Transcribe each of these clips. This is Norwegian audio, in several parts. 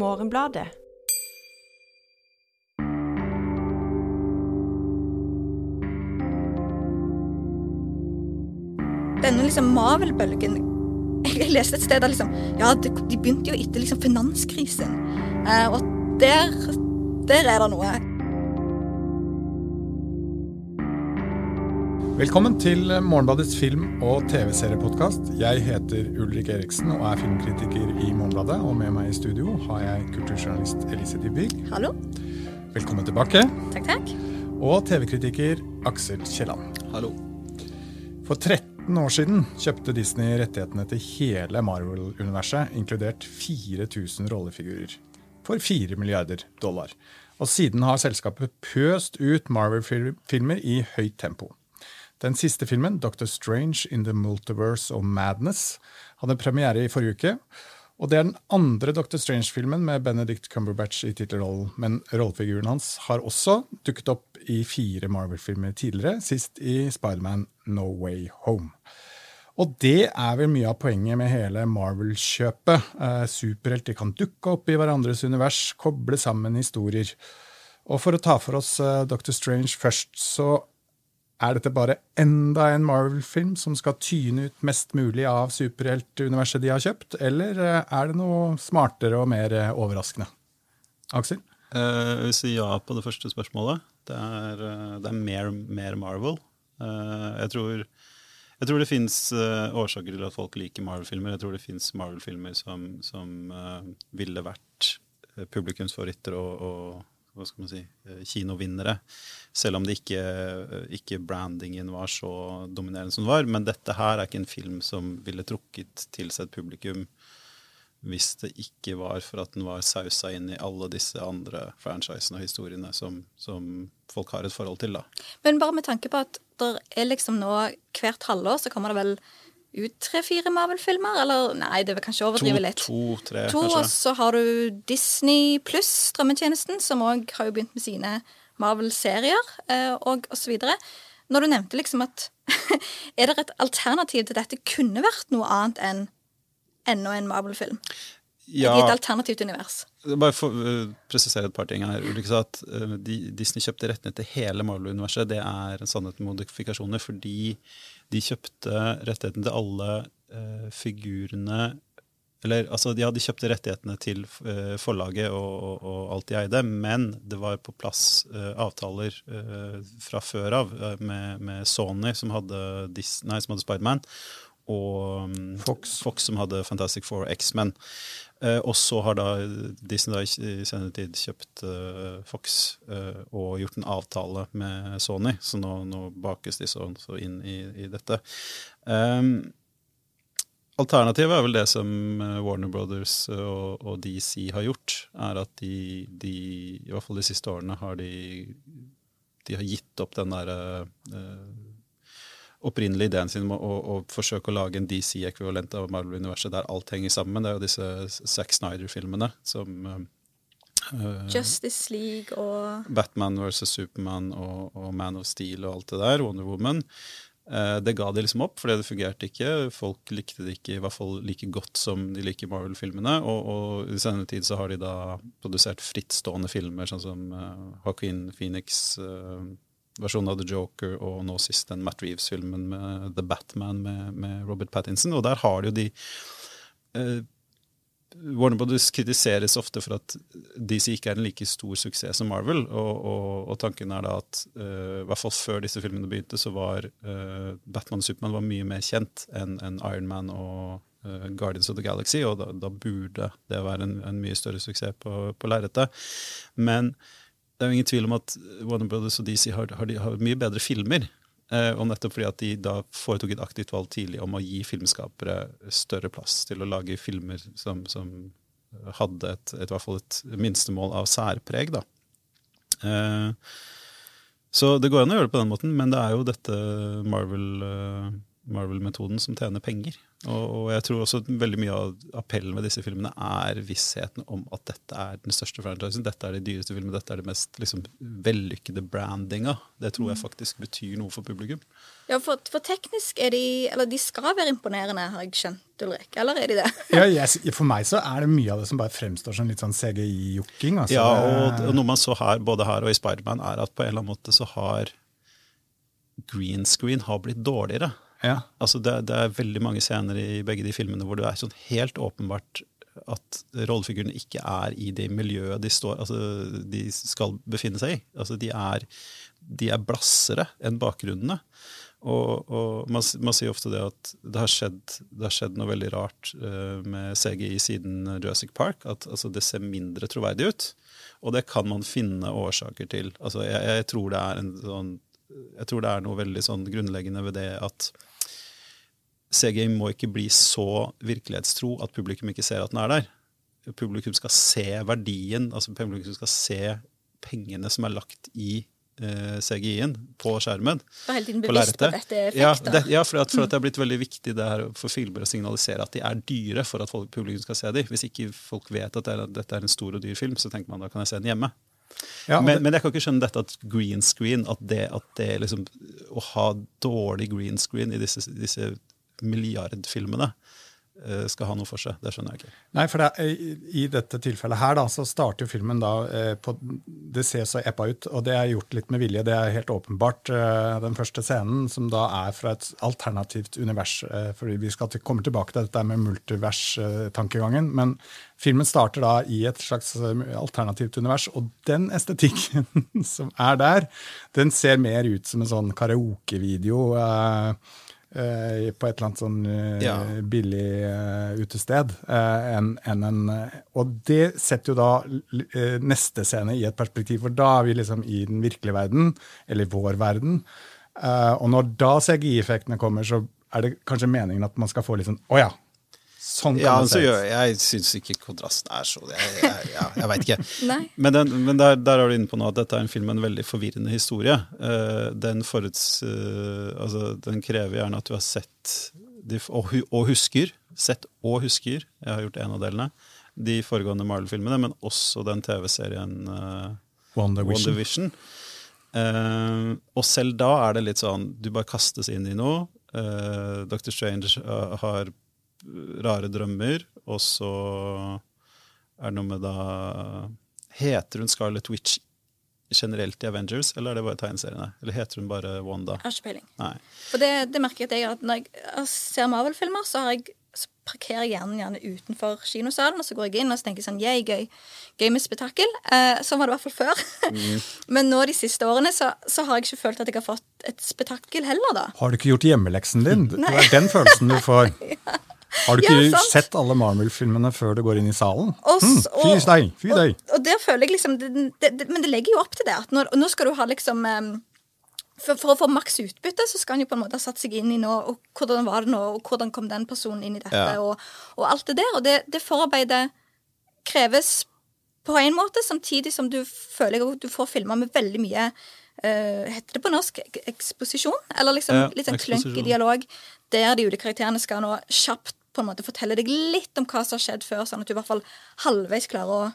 Morgenbladet. Denne liksom Marvel-bølgen Jeg leste et sted at liksom Ja, de, begynte jo etter liksom finanskrisen. Eh, og der, der er det noe. Velkommen til Morgenbladets film- og TV-seriepodkast. Jeg heter Ulrik Eriksen og er filmkritiker i Morgenbladet. Og med meg i studio har jeg kulturjournalist Elise Dybvig. Hallo? Velkommen tilbake. Takk, takk. Og TV-kritiker Aksel Kielland. Hallo. For 13 år siden kjøpte Disney rettighetene til hele Marvel-universet, inkludert 4000 rollefigurer, for 4 milliarder dollar. Og siden har selskapet pøst ut Marvel-filmer i høyt tempo. Den siste filmen, Doctor Strange in the Multiverse of Madness, hadde premiere i forrige uke. Og det er den andre Doctor Strange-filmen med Benedict Cumberbatch i tittelrollen. Men rollefiguren hans har også dukket opp i fire Marvel-filmer tidligere, sist i Spiderman No Way Home. Og det er vel mye av poenget med hele Marvel-kjøpet. Eh, superhelter kan dukke opp i hverandres univers, koble sammen historier. Og for å ta for oss eh, Doctor Strange først, så er dette bare enda en Marvel-film som skal tyne ut mest mulig av superheltuniverset de har kjøpt, eller eh, er det noe smartere og mer eh, overraskende? Aksel? Eh, jeg vil si ja på det første spørsmålet. Det er, det er mer, mer, Marvel. Jeg, tror, jeg, tror, det fins årsaker til at folk liker Marvel-filmer. Jeg tror det fins Marvel-filmer som, som ville vært publikumsfavoritter og, og hva skal man si, eh, kinovinnere. Selv om det ikke, eh, ikke, brandingen var så dominerende som den var. Men dette her er ikke en film som ville trukket til seg et publikum hvis det ikke var for at den var sausa inn i alle disse andre franchisene og historiene som, som, folk har et forhold til. da. Men bare med tanke på at det er liksom nå hvert halvår så kommer det vel ut tre-fire Marvel-filmer? Eller nei, det vil kanskje overdrive litt. To, tre, to, kanskje. Og så har du Disney pluss, strømmetjenesten, som òg har jo begynt med sine Marvel-serier, eh, og osv. Når du nevnte liksom at Er det et alternativ til dette kunne vært noe annet enn enda en Marvel-film? Ja, I et alternativt univers. Bare for å uh, presisere et par ting her. Ulrik sa at uh, Disney kjøpte rettene til hele Marvel-universet. Det er en sannhet med modifikasjoner fordi de kjøpte rettighetene til alle uh, figurene eller altså, ja, de kjøpte rettighetene til uh, forlaget og, og, og, alt de eide, men det var på plass uh, avtaler uh, fra før av med, med, Sony, som hadde, Disney, som hadde Spiderman, og um, Fox. Fox. som hadde Fantastic Four og X-Men. Uh, og så har da Disney da i senere tid kjøpt uh, Fox uh, og gjort en avtale med Sony, så nå, nå bakes de så, så inn i, i dette. Um, alternativet er vel det som Warner Brothers og, og, DC har gjort, er at de, de, i hvert fall de siste årene har de, de har gitt opp den derre opprinnelige ideen sin om å, å, forsøke å lage en DC-ekvivalent av Marvel-universet der alt henger sammen. Det er jo disse Zack Snyder-filmene som uh, Justice League og Batman versus Superman og, og, Man of Steel og alt det der. Wonder Woman. Uh, det ga de liksom opp, fordi det fungerte ikke. Folk likte det ikke i hvert fall like godt som de liker Marvel-filmene. Og, og, i senere tid så har de da produsert frittstående filmer, sånn som uh, Joaquin Phoenix. Uh, versjonen av The Joker og nå sist den Matt Reeves-filmen med The Batman med, med, Robert Pattinson. Og der har de jo de eh, Warner Brothers kritiseres ofte for at DC ikke er en like stor suksess som Marvel. Og, og, og tanken er da at eh, i hvert fall før disse filmene begynte, så var eh, Batman og Supermann mye mer kjent enn en Iron Man og uh, Guardians of the Galaxy. Og da, da burde det være en, en, mye større suksess på, på lerretet. Men det er jo ingen tvil om at Warner Brothers og DC har, har, har mye bedre filmer. Eh, og nettopp fordi at de da foretok et aktivt valg tidlig om å gi filmskapere større plass til å lage filmer som, som hadde et, et, hvert fall et minstemål av særpreg. da. Eh, så det går an å gjøre det på den måten, men det er jo dette Marvel, uh, Marvel-metoden som tjener penger. Og, og, jeg tror også veldig mye av appellen med disse filmene er vissheten om at dette er den største franchisen, dette er de dyreste filmene, dette er det mest liksom, vellykkede brandinga. Det tror jeg faktisk betyr noe for publikum. Ja, for, for, teknisk er de Eller de skal være imponerende, har jeg skjønt, Ulrik. Eller er de det? ja, yes, for meg så er det mye av det som bare fremstår som litt sånn CGI-jokking. Altså. Ja, og, og, noe man så her, både her og i Spiderman, er at på en eller annen måte så har green screen har blitt dårligere. Ja. Altså det, det, er veldig mange scener i begge de filmene hvor det er sånn helt åpenbart at rollefigurene ikke er i det miljøet de, står, altså de skal befinne seg i. Altså de er, de er blassere enn bakgrunnene. Og, og man, man, sier ofte det at det har skjedd, det har skjedd noe veldig rart uh, med CGI siden Jurassic Park. At altså, det ser mindre troverdig ut. Og det kan man finne årsaker til. Altså, jeg, jeg tror det er en sånn jeg tror det er noe veldig sånn grunnleggende ved det at CGI må ikke bli så virkelighetstro at publikum ikke ser at den er der. Publikum skal se verdien, altså publikum skal se pengene som er lagt i eh, CGI-en på skjermen. Og hele tiden bevisst på, dette effektet. Ja, det, ja for, at, for, at, det er blitt veldig viktig for filmer å signalisere at de er dyre for at folk, publikum skal se dem. Hvis ikke folk vet at, det er, at dette er en stor og dyr film, så tenker man da kan jeg se den hjemme. Ja, men, men, jeg kan ikke skjønne dette at green screen, at det, at det liksom, Å ha dårlig green screen i disse, disse milliardfilmene Eh, skal ha noe for seg. Det skjønner jeg ikke. Nei, for det, I dette tilfellet her da, så starter filmen da eh, på Det ser så eppa ut, og det er gjort litt med vilje. Det er helt åpenbart eh, den første scenen, som da er fra et alternativt univers. fordi Vi skal komme tilbake til dette med multivers-tankegangen. Men filmen starter da i et slags alternativt univers, og den estetikken som er der, den ser mer ut som en sånn karaokevideo. Eh, Uh, på et eller annet sånn uh, ja. billig uh, utested. En, en, en, og det setter jo da neste scene i et perspektiv, for da er vi liksom i den virkelige verden, eller vår verden. og når da CGI-effektene kommer, så er det kanskje meningen at man skal få litt sånn Å oh, ja, Sånn kan ja, det se ut. Jeg syns ikke kontrasten er så Jeg, jeg, jeg, jeg veit ikke. men, den, men der, der, er du inne på nå at dette er en film med en veldig forvirrende historie. Uh, den, foruts, uh, altså, den krever gjerne at du har sett de, og, og, husker. Sett og husker. Jeg har gjort en av delene. De foregående Marvel-filmene, men også den TV-serien uh, Wonder Vision. Wonder Vision. og selv da er det litt sånn Du bare kastes inn i noe. Dr. Strange har rare drømmer, og så er det noe med da Heter hun Scarlett Witch generelt i Avengers, eller er det bare tegneseriene? Eller heter hun bare Wanda? Jeg har ikke peiling. For det, det, merker jeg at jeg, at når jeg ser Marvel-filmer, så, så, parkerer jeg gjerne, gjerne utenfor kinosalen, og så går jeg inn og så tenker jeg sånn Yeah, gøy. Gøy med spetakkel. Eh, sånn var det i hvert fall før. Mm. Men nå de siste årene så, så, har jeg ikke følt at jeg har fått et spetakkel heller, da. Har du ikke gjort hjemmeleksen din? Det er den følelsen du får. ja. Har du ikke ja, sett alle Marvel-filmene før du går inn i salen? Og, mm, fy deg, fy deg. Og, og, der føler jeg liksom det, det, det, Men det legger jo opp til det. at når, nå skal du ha liksom um, for, for, å få maks utbytte, så skal han jo på en måte ha satt seg inn i nå, og hvordan var det nå, og hvordan kom den personen inn i dette, ja. og, og, alt det der. Og det, det, forarbeidet kreves på en måte, samtidig som du føler at du får filma med veldig mye uh, Heter det på norsk eksposisjon? Eller liksom ja, litt sånn klønk i dialog, der de ulike karakterene skal nå kjapt på en måte fortelle deg litt om hva som har skjedd før, sånn at du i hvert fall halvveis klarer å,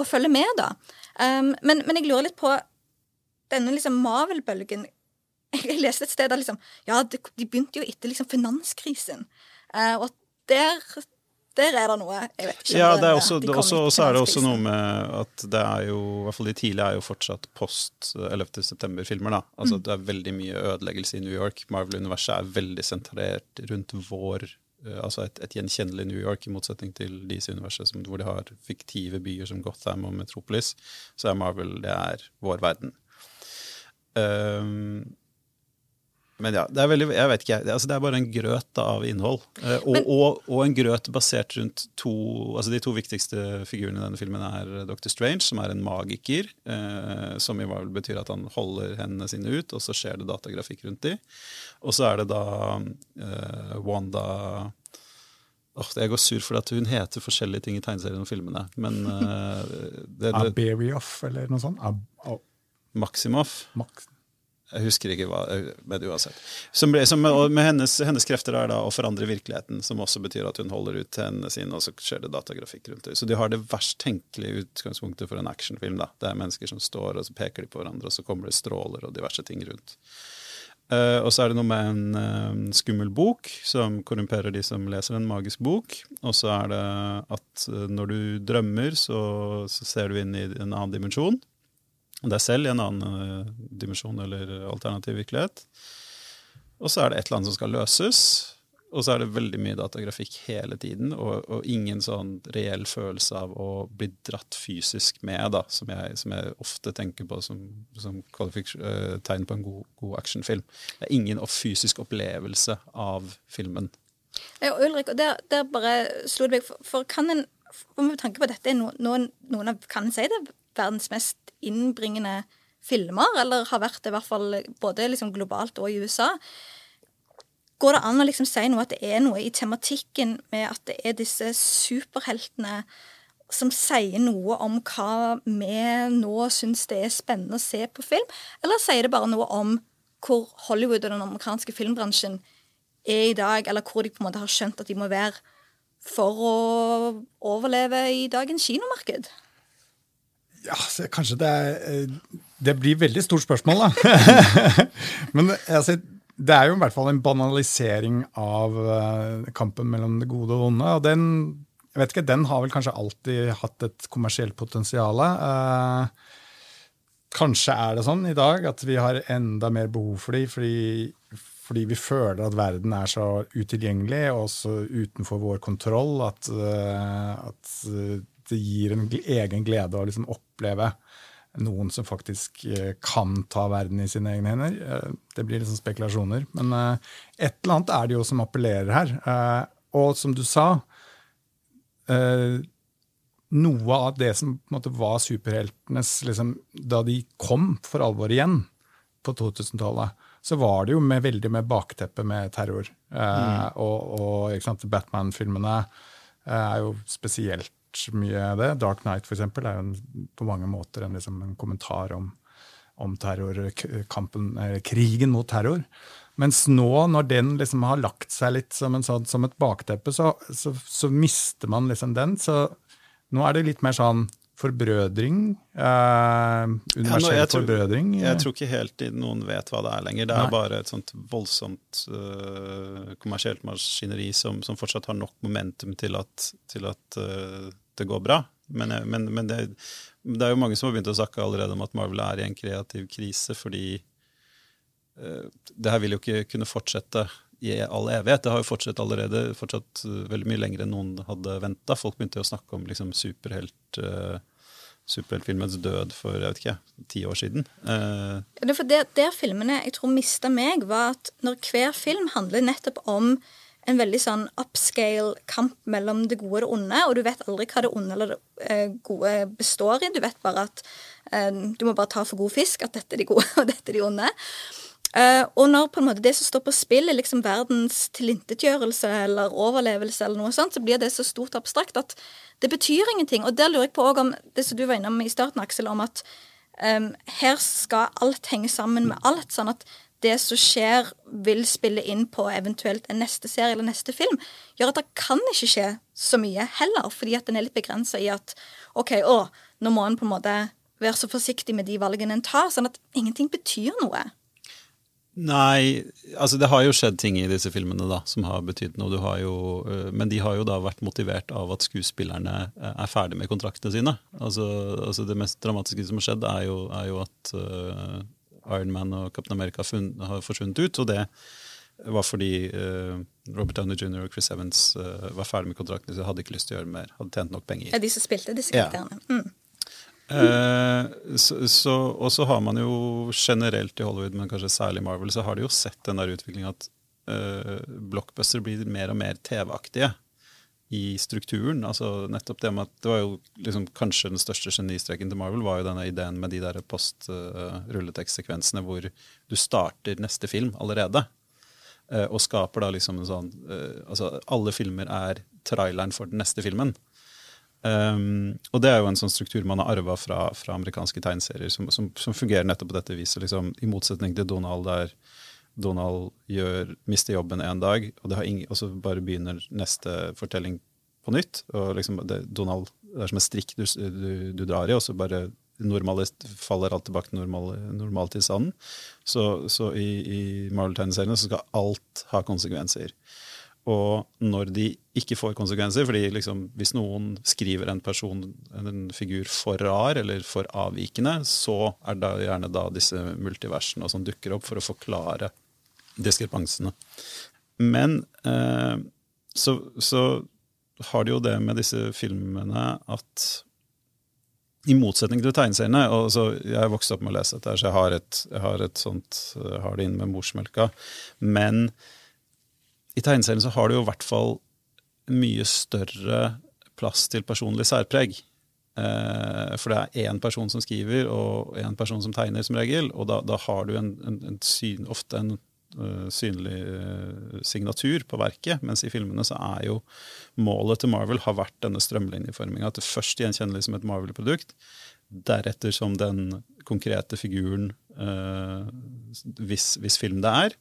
å følge med. da. Um, men, men, jeg lurer litt på denne liksom Marvel-bølgen. Jeg leste et sted der liksom Ja, de, de begynte jo etter liksom finanskrisen. Uh, og der, der er det noe jeg vet ikke Ja, det er også, de også, også er det også noe med at det er jo I hvert fall de tidlige er jo fortsatt post 11. september-filmer. da. Altså mm. Det er veldig mye ødeleggelse i New York. Marvel-universet er veldig sentrert rundt vår Eh, altså et, et, gjenkjennelig New York, i motsetning til DC-universet, hvor de har fiktive byer som Gotham og Metropolis, så er Marvel det er vår verden. Um, men ja, det er veldig, jeg vet ikke, altså det er bare en grøt av innhold. Eh, og, men, og, og, en grøt basert rundt to altså De to viktigste figurene i denne filmen er Dr. Strange, som er en magiker. Eh, som i Marvel betyr at han holder hendene sine ut, og så skjer det datagrafikk rundt dem. Og så er det da eh, Wanda Oh, jeg går sur for at hun heter forskjellige ting i tegneseriene og filmene. Men uh, det, det, Aberioff eller noe sånt? Ab Maximoff. Max Jeg husker ikke hva, men uansett. Som som, med hennes, hennes, krefter er da å forandre virkeligheten, som også betyr at hun holder ut hendene sine, og så skjer det datagrafikk rundt det. Så de har det verst tenkelige utgangspunktet for en actionfilm. da. Det er mennesker som står, og så peker de på hverandre, og så kommer det stråler og diverse ting rundt. Uh, og så er det noe med en uh, skummel bok som korrumperer de som leser en magisk bok. Og så er det at uh, når du drømmer, så, så, ser du inn i en annen dimensjon. Deg selv i en annen dimensjon eller alternativ virkelighet. Og så er det et eller annet som skal løses. Og så er det veldig mye datagrafikk hele tiden, og, og, ingen sånn reell følelse av å bli dratt fysisk med, da, som jeg, som jeg ofte tenker på som, som uh, tegn på en god, god, actionfilm. Det er ingen fysisk opplevelse av filmen. Ja, Ulrik, der, der bare slo det meg, for, for kan en for med tanke på dette noen, noen av kan si det, verdens mest innbringende filmer, eller har vært det i hvert fall både liksom globalt og i USA. Går det an å liksom si noe at det er noe i tematikken med at det er disse superheltene som sier noe om hva vi nå syns det er spennende å se på film, eller sier det bare noe om hvor Hollywood og den amerikanske filmbransjen er i dag, eller hvor de på en måte har skjønt at de må være for å overleve i dagens kinomarked? Ja, kanskje det er eh, Det blir veldig stort spørsmål, da. Men altså, det er jo i hvert fall en banalisering av uh, kampen mellom det gode og onde. Og den, jeg vet ikke, den har vel kanskje alltid hatt et kommersielt potensial. Uh, kanskje er det sånn i dag at vi har enda mer behov for de, fordi, fordi vi føler at verden er så utilgjengelig og også utenfor vår kontroll at, at det gir en egen glede å liksom oppleve noen som faktisk eh, kan ta verden i sine egne hender. Eh, det blir liksom spekulasjoner. Men eh, et eller annet er det jo som appellerer her. Og som du sa Noe av det som måte var superheltenes liksom, Da de kom for alvor igjen på 2000-tallet, så var det jo med, veldig med bakteppe med terror. Mm. Og, og Batman-filmene er jo spesielt mye av det. Dark Knight for eksempel, er jo en, på mange måter en, liksom, en kommentar om, om terrorkampen, krigen mot terror. Mens nå, når den liksom har lagt seg litt som, sånn, som et bakteppe, så, så, så, mister man liksom den. Så nå er det litt mer sånn forbrødring. Eh, universell ja, forbrødring. Jeg tror ikke helt noen vet hva det er lenger. Det er Nei. bare et sånt voldsomt uh, kommersielt maskineri som, som, fortsatt har nok momentum til at, til at uh, det går bra. Men, eh, men, men det, det, er jo mange som har begynt å snakke allerede om at Marvel er i en kreativ krise, fordi uh, det her vil jo ikke kunne fortsette i all evighet. Det har jo fortsatt allerede fortsatt uh, veldig mye lenger enn noen hadde venta. Folk begynte jo å snakke om liksom, superhelt, uh, superheltfilmens død for jeg vet ikke, ti år siden. Uh, det for der, der filmene jeg tror mista meg, var at når hver film handler nettopp om en veldig sånn upscale kamp mellom det gode og det onde, og du vet aldri hva det onde eller det eh, gode består i. Du vet bare at eh, du må bare ta for god fisk at dette er de gode, og dette er de onde. Uh, og når på en måte det som står på spill, er liksom verdens tilintetgjørelse eller overlevelse, eller noe sånt, så blir det så stort abstrakt at det betyr ingenting. Og der lurer jeg på òg om det som du var innom i starten, Aksel, om at um, her skal alt henge sammen med alt. sånn at det som skjer, vil spille inn på eventuelt en neste serie eller neste film, gjør at det kan ikke skje så mye heller, fordi at den er litt begrensa i at OK, å, nå må en på en måte være så forsiktig med de valgene en tar, sånn at ingenting betyr noe. Nei, altså det har jo skjedd ting i disse filmene da, som har betydd noe. Har Jo, øh, men de har jo da vært motivert av at skuespillerne øh, er ferdig med kontraktene sine. Altså, altså Det mest dramatiske som har skjedd, er jo, er jo at uh, Iron Man og Captain America har forsvunnet ut. Og det var fordi uh, Robert Downey jr. og Chris Evans uh, var ferdig med kontrakten, så hadde ikke lyst til å gjøre mer. Hadde tjent nok penger. Ja, de som spilte disse karakterene. Ja. Mm. Uh, so, so, og så har man jo generelt i Hollywood, men kanskje særlig Marvel, så har de jo sett den der utviklingen at eh, blockbuster blir mer og mer TV-aktige i strukturen. altså nettopp Det med at det var jo liksom, kanskje den største genistreken til Marvel var jo denne ideen med de der post-rulletekstsekvensene uh, hvor du starter neste film allerede. Uh, og skaper da liksom en sånn uh, altså Alle filmer er traileren for den neste filmen. Um, og det er jo en sånn struktur man har arva fra, fra, amerikanske tegneserier, som, som, som, fungerer nettopp på dette viset. Liksom, I motsetning til Donald, der Donald gjør, mister jobben en dag, og, ingen, og, så bare begynner neste fortelling på nytt. og liksom, det, Donald, det er som en strikk du, du, du drar i, og så bare normalist, faller alt tilbake til normal, normaltilstanden. Så, så i, i Marvel-tegneseriene skal alt ha konsekvenser. Og når de ikke får konsekvenser, fordi liksom, hvis noen skriver en person, en figur, for rar eller for avvikende, så er det gjerne da disse multiversene som dukker opp for å forklare diskrepansene. Men eh, så, så, har de jo det med disse filmene at i motsetning til tegneseriene og så Jeg vokste opp med å lese dette, så jeg har, et, jeg har et sånt, jeg har det inn med morsmelka. Men i tegneserien så har du jo i hvert fall mye større plass til personlig særpreg. Eh, for det er én person som skriver, og én person som tegner, som regel. Og da, da har du en, en, en syn, ofte en synlig uh, signatur på verket. Mens i filmene så er jo målet til Marvel har vært denne strømlinjeforminga. At det først gjenkjennelig som et Marvel-produkt, deretter som den konkrete figuren, uh, hvis, hvis film det er,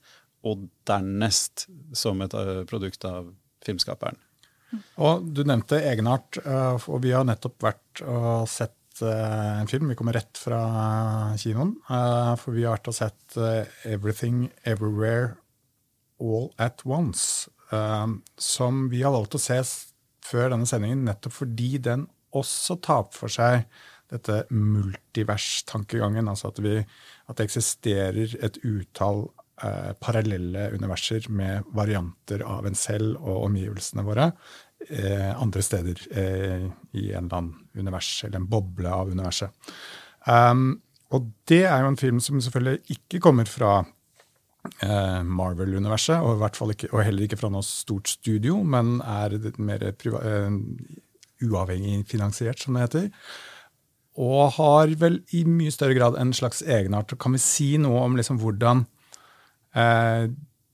og dernest som et eh, produkt av filmskaperen. Og Du nevnte egenart, eh, og vi har nettopp vært og sett eh, en film. Vi kommer rett fra kinoen. For vi har vært og sett Everything Everywhere All At Once. Som vi har valgt å se før denne sendingen nettopp fordi den også tar for seg dette multivers-tankegangen. Altså at, vi, at det eksisterer et utall eh, parallelle universer med varianter av en selv og omgivelsene våre eh, andre steder eh, i en eller annen univers, eller en boble av universet. Um, og det er jo en film som selvfølgelig ikke kommer fra eh, Marvel-universet, og, og heller ikke fra noe stort studio, men er mer uavhengig finansiert, som det heter og har vel i mye større grad en slags egenart. Kan vi si noe om liksom hvordan eh,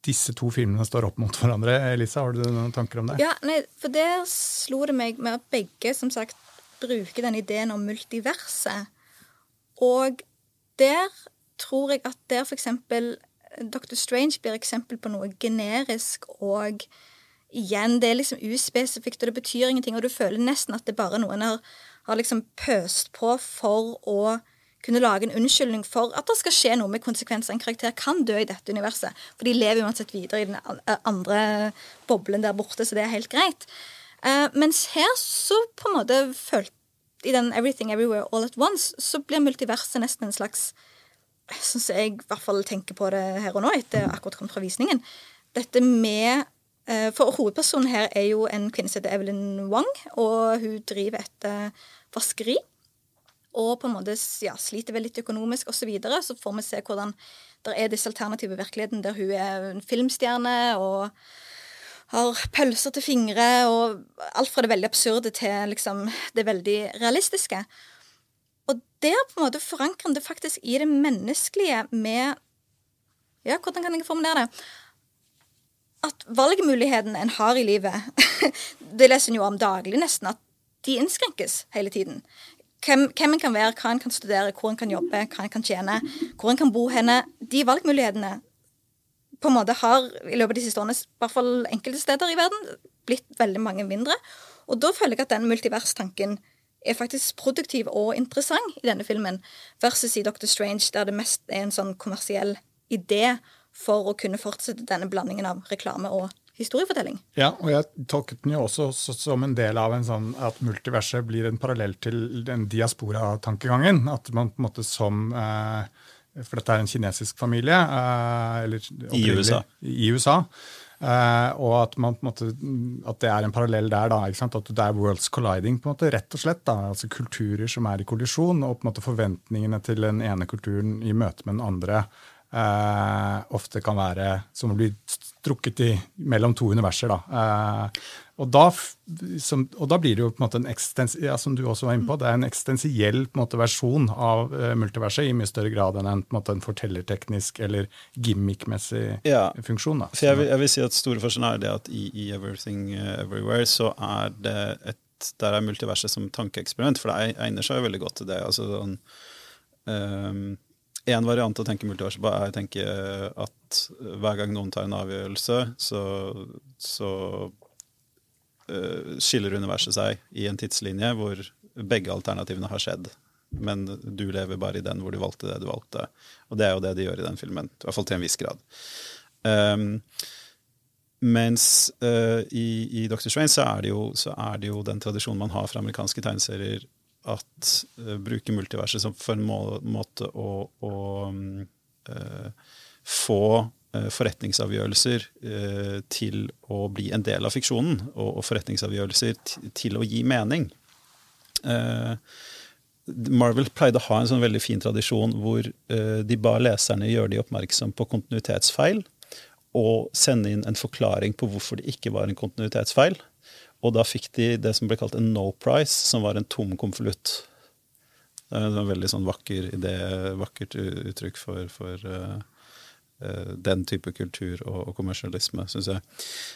disse to filmene står opp mot hverandre. Elisa, har du noen tanker om det? Ja, nei, for Der slo det meg med at begge som sagt bruker den ideen om multiverset. Og der tror jeg at der f.eks. Dr. Strange blir eksempel på noe generisk og igjen, det er liksom uspesifikt, og det betyr ingenting, og du føler nesten at det bare noen har, har liksom pøst på for å kunne lage en unnskyldning for at det skal skje noe med konsekvenser. En karakter kan dø i dette universet, for de lever uansett videre i den andre boblen der borte, så det er helt greit. Uh, mens her så på en måte følte i den Everything Everywhere All At Once så blir multiverset nesten en slags Sånn som jeg i hvert fall tenker på det her og nå, etter akkurat kommet fra visningen. Dette med uh, For hovedpersonen her er jo en kvinne som heter Evelyn Wang, og hun driver et uh, vaskeri og på en måte ja, sliter vel litt økonomisk osv., så, videre, så får vi se hvordan det er disse alternative virkeligheten der hun er en filmstjerne og har pølser til fingre, og alt fra det veldig absurde til liksom, det veldig realistiske. Og der på en måte forankrer det faktisk i det menneskelige med Ja, hvordan kan jeg formulere det? At valgmulighetene en har i livet, det leser en jo om daglig nesten, at de innskrenkes hele tiden hvem, hvem en kan være, hva en kan studere, hvor en kan jobbe, hva en kan tjene, hvor en kan bo henne. De valgmulighetene på en måte har i løpet av de siste årene, i hvert fall enkelte steder i verden, blitt veldig mange mindre. Og da føler jeg at den multiverstanken er faktisk produktiv og interessant i denne filmen, versus i Doctor Strange, der det mest er en sånn kommersiell idé for å kunne fortsette denne blandingen av reklame og historiefortelling. Ja, og jeg tolket den jo også som en del av en sånn at multiverset blir en parallell til den diaspora-tankegangen. At man på en måte som eh, For dette er en kinesisk familie. Eh, eller, I USA. I USA. Uh, og at, man, på en måte, at det er en parallell der. da, At det er worlds colliding, på en måte, rett og slett. da, altså Kulturer som er i kollisjon, og på en måte forventningene til den ene kulturen i møte med den andre ofte kan være som å bli strukket i, mellom to universer. Da. Uh, og, da, som, og, da, blir det jo på en måte en eksistensiell ja, som du også var inne på, det er en eksistensiell på en måte, versjon av uh, multiverset i mye større grad enn en, på en, måte, en fortellerteknisk eller gimmickmessig ja, funksjon. Da. For jeg vil, jeg vil, si at Store forskjellen er det at i, i, Everything Everywhere så er det et Der er multiverset som tankeeksperiment, for det egner seg jo veldig godt til det. altså sånn, um, en variant å tenke multivers på er å tenke at hver gang noen tar en avgjørelse, så, så uh, skiller universet seg i en tidslinje hvor begge alternativene har skjedd. Men du lever bare i den hvor du valgte det du valgte. Og det er jo det de gjør i den filmen. I hvert fall til en viss grad. Um, mens uh, i, i Dr. Strange så er, jo, så er, det jo, den tradisjonen man har fra amerikanske tegneserier, at uh, bruke multiverset som for en må, måte å, å uh, få forretningsavgjørelser til å bli en del av fiksjonen, og, og forretningsavgjørelser til å gi mening. Marvel pleide å ha en sånn veldig fin tradisjon hvor de ba leserne gjøre de oppmerksom på kontinuitetsfeil og sende inn en forklaring på hvorfor det ikke var en kontinuitetsfeil. Og da fikk de det som ble kalt en no price, som var en tom konvolutt. Det var en veldig sånn vakker idé, vakkert uttrykk for, for uh, uh, den type kultur og, og kommersialisme, syns jeg.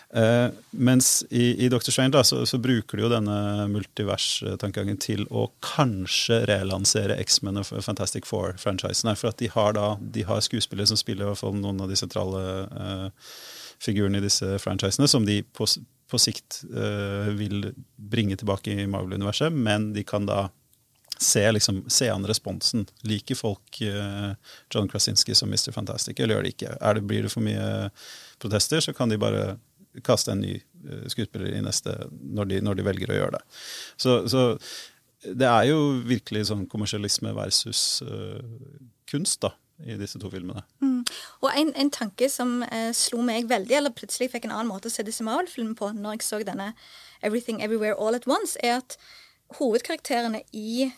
Uh, mens i, i Dr. Strange da, så, så, bruker de jo denne multivers-tankegangen til å kanskje relansere X-Men og Fantastic Four-franchisene. For at de har, da, de har skuespillere som spiller i hvert fall noen av de sentrale figurene i disse franchisene, som de på, på sikt vil bringe tilbake i Marvel-universet, men de kan da se, liksom, se an responsen. Liker folk uh, John Krasinski som Mr. Fantastic, eller gjør de ikke? Det, blir det for mye protester, så kan de bare kaste en ny uh, skuespiller i neste når de, når de, velger å gjøre det. Så, så, det er jo virkelig sånn kommersialisme versus uh, kunst da, i disse to filmene. Mm. Og en, en, tanke som slo meg veldig, eller plutselig fikk en annen måte å se disse Marvel-filmene på når jeg så denne Everything Everywhere All At Once, er at hovedkarakterene i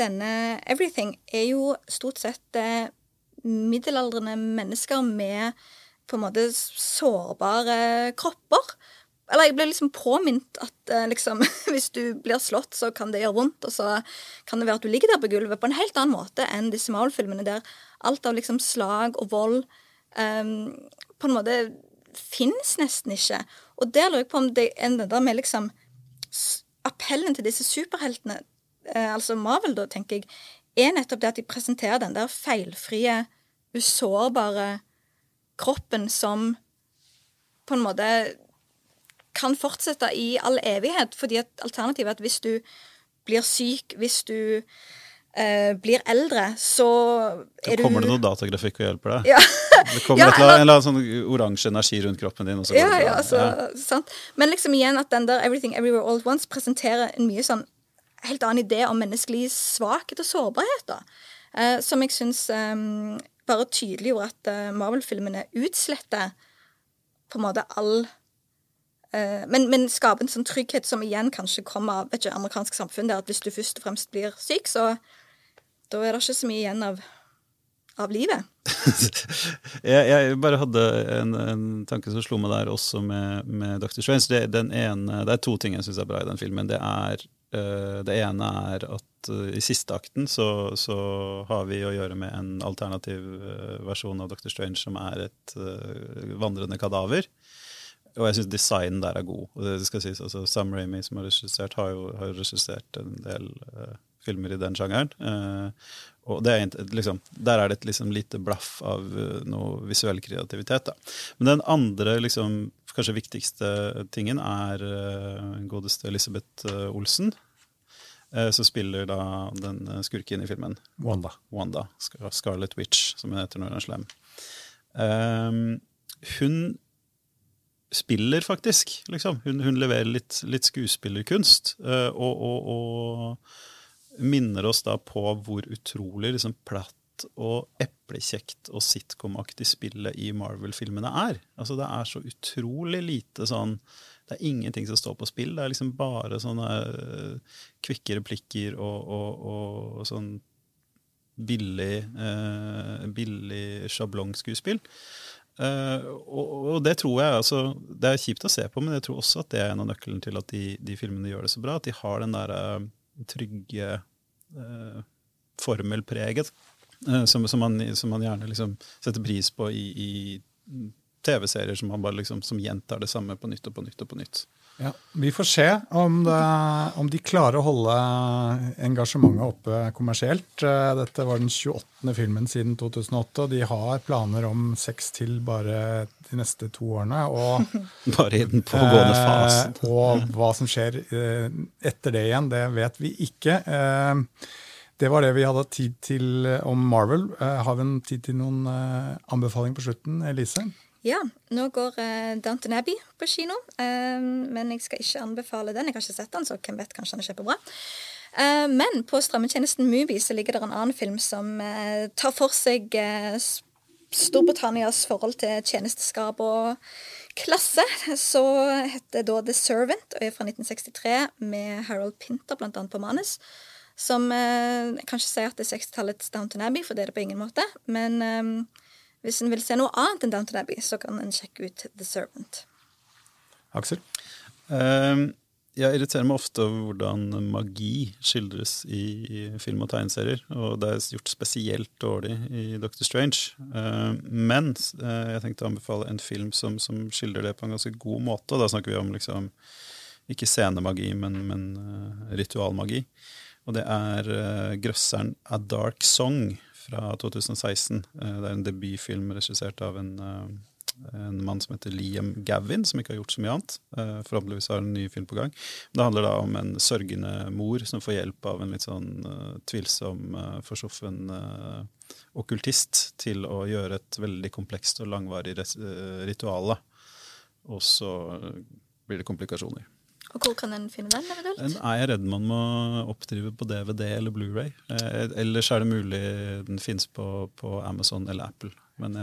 denne Everything er jo stort sett eh, middelaldrende mennesker med på en måte sårbare kropper. Eller jeg ble liksom påminnet at eh, liksom, hvis du blir slått, så kan det gjøre vondt. Og så kan det være at du ligger der på gulvet på en helt annen måte enn disse Marvel-filmene, der alt av liksom slag og vold um, på en måte fins nesten ikke. Og der lurer jeg på om det ender der med liksom Appellen til disse superheltene Eh, altså Marvel, da, tenker jeg, er nettopp det at de presenterer den der feilfrie, usårbare kroppen som på en måte kan fortsette i all evighet. Fordi at alternativet er at hvis du blir syk, hvis du eh, blir eldre, så er du Så kommer det noe datagrafikk og hjelper deg? Ja. det kommer ja, eller, en eller annen sånn oransje energi rundt kroppen din. ja, ja, altså, ja. Sant. Men liksom igjen at den der Everything Everywhere All At Once presenterer en mye sånn helt annen idé om menneskelig svakhet og sårbarhet. da. Eh, som jeg syns eh, bare tydeliggjorde at eh, Marvel-filmene utsletter på en måte all eh, men, men, skaper en sånn trygghet som igjen kanskje kommer av et amerikansk samfunn, der at hvis du først og fremst blir syk, så da er det ikke så mye igjen av, av livet. jeg, jeg, bare hadde en, en, tanke som slo meg der også med, med Dr. Strange. Det, ene, det er to ting jeg syns er bra i den filmen. Det er uh, det ene er at uh, i siste akten så, så, har vi å gjøre med en alternativ uh, versjon av Dr. Strange som er et vandrende kadaver. Og jeg syns designen der er god. Og det skal sies, altså Sam Ramy, som har regissert, har jo har regissert en del uh, filmer i den sjangeren. Uh, og er, liksom, Der er det et liksom, lite blaff av uh, noe visuell kreativitet. Da. Men den andre liksom, kanskje viktigste tingen er uh, godeste Elisabeth Olsen. så spiller da den skurken i filmen. Wanda. Wanda Scarlet Witch, som hun heter når hun er slem. Um, hun spiller faktisk, liksom. Hun, hun leverer litt, litt skuespillerkunst. Og, og, og, minner oss da på hvor utrolig liksom, platt og eplekjekt og sitcom-aktig spillet i Marvel-filmene er. Altså Det er så utrolig lite sånn Det er ingenting som står på spill. Det er liksom bare sånne uh, kvikke replikker og, og, og, sånn billig, uh, billig sjablongskuespill. Uh, og, og, det tror jeg altså, Det er kjipt å se på, men jeg tror også at det er en av nøkkelen til at de, de filmene gjør det så bra. At de har den der uh, trygge eh, formelpreget Eh, som, som, man, som, man, gjerne liksom setter pris på i, i TV-serier som, liksom, som gjentar det samme på nytt og på nytt. og på nytt. Ja, Vi får se om, det, om, de klarer å holde engasjementet oppe kommersielt. Eh, dette var den 28. filmen siden 2008, og de har planer om seks til bare de neste to årene. Og, bare i den pågående eh, fasen. Eh, og hva som skjer eh, etter det igjen, det vet vi ikke. Eh, det var det vi hadde tid til om Marvel. Eh, har vi en tid til noen anbefalinger på slutten, Elise? Ja, nå går uh, Downton Abbey på kino. Uh, men jeg skal ikke anbefale den. Jeg har ikke sett den, så hvem vet, kanskje den er kjempebra. Uh, men på strømmetjenesten Movie så ligger det en annen film som uh, tar for seg Storbritannias forhold til tjenesteskap og klasse. Så heter da The Servant og er fra 1963 med Harold Pinter annet på manus. Som Jeg kan ikke si at det er 60-tallets Downton Abbey, for det er det på ingen måte. Men hvis en vil se noe annet enn Downton Abbey, så kan en sjekke ut The Servant. Aksel? Uh, jeg irriterer meg ofte over hvordan magi skildres i film og tegneserier. Og det er gjort spesielt dårlig i Doctor Strange. Uh, men uh, jeg tenkte å anbefale en film som, som, skildrer det på en ganske god måte. Og da snakker vi om liksom, ikke scenemagi, men, men uh, ritualmagi. Og det er grøsseren A Dark Song fra 2016. Eh, det er en debutfilm regissert av en, eh, en, mann som heter Liam Gavin, som ikke har gjort så mye annet. Eh, forhåpentligvis har en ny film på gang. Det handler da om en sørgende mor som får hjelp av en litt sånn tvilsom, forsoffen okkultist til å gjøre et veldig komplekst og langvarig ritual. Og så blir det komplikasjoner. Og Hvor kan en finne den? eventuelt? Den er jeg redd man må oppdrive på DVD eller Blu-ray. Eh, ellers er det mulig den fins på, på, Amazon eller Apple.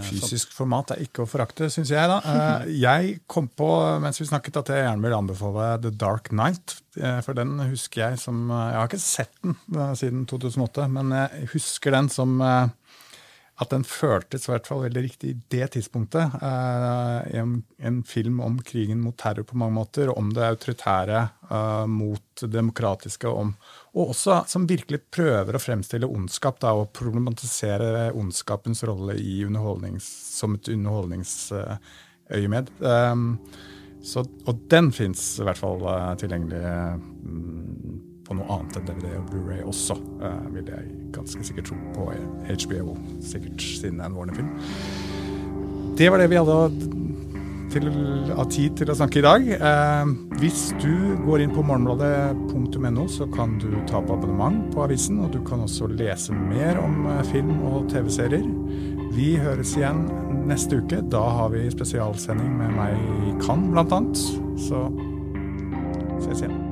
Fysisk format er ikke å forakte, syns jeg. da. Eh, jeg kom på mens vi snakket at jeg gjerne vil anbefale The Dark Night. Eh, for den husker jeg som Jeg har ikke sett den siden 2008, men jeg husker den som at den føltes i hvert fall veldig riktig i det tidspunktet. Eh, en, en, film om krigen mot terror på mange måter, om det autoritære eh, mot det demokratiske, om, og også som virkelig prøver å fremstille ondskap da, og problematisere ondskapens rolle som et underholdningsøyemed. Eh, så, og den fins i hvert fall eh, tilgjengelig mm, på noe annet enn DVD og Blu-ray også, uh, vil jeg ganske sikkert tro på HBO. Sikkert siden det en Warner-film. Det var det vi hadde av tid til å snakke i dag. Uh, hvis du går inn på morgenbladet.no, så kan du ta på abonnement på avisen, og du kan også lese mer om uh, film og TV-serier. Vi høres igjen neste uke. Da har vi spesialsending med meg i Cannes, blant annet. Så ses igjen.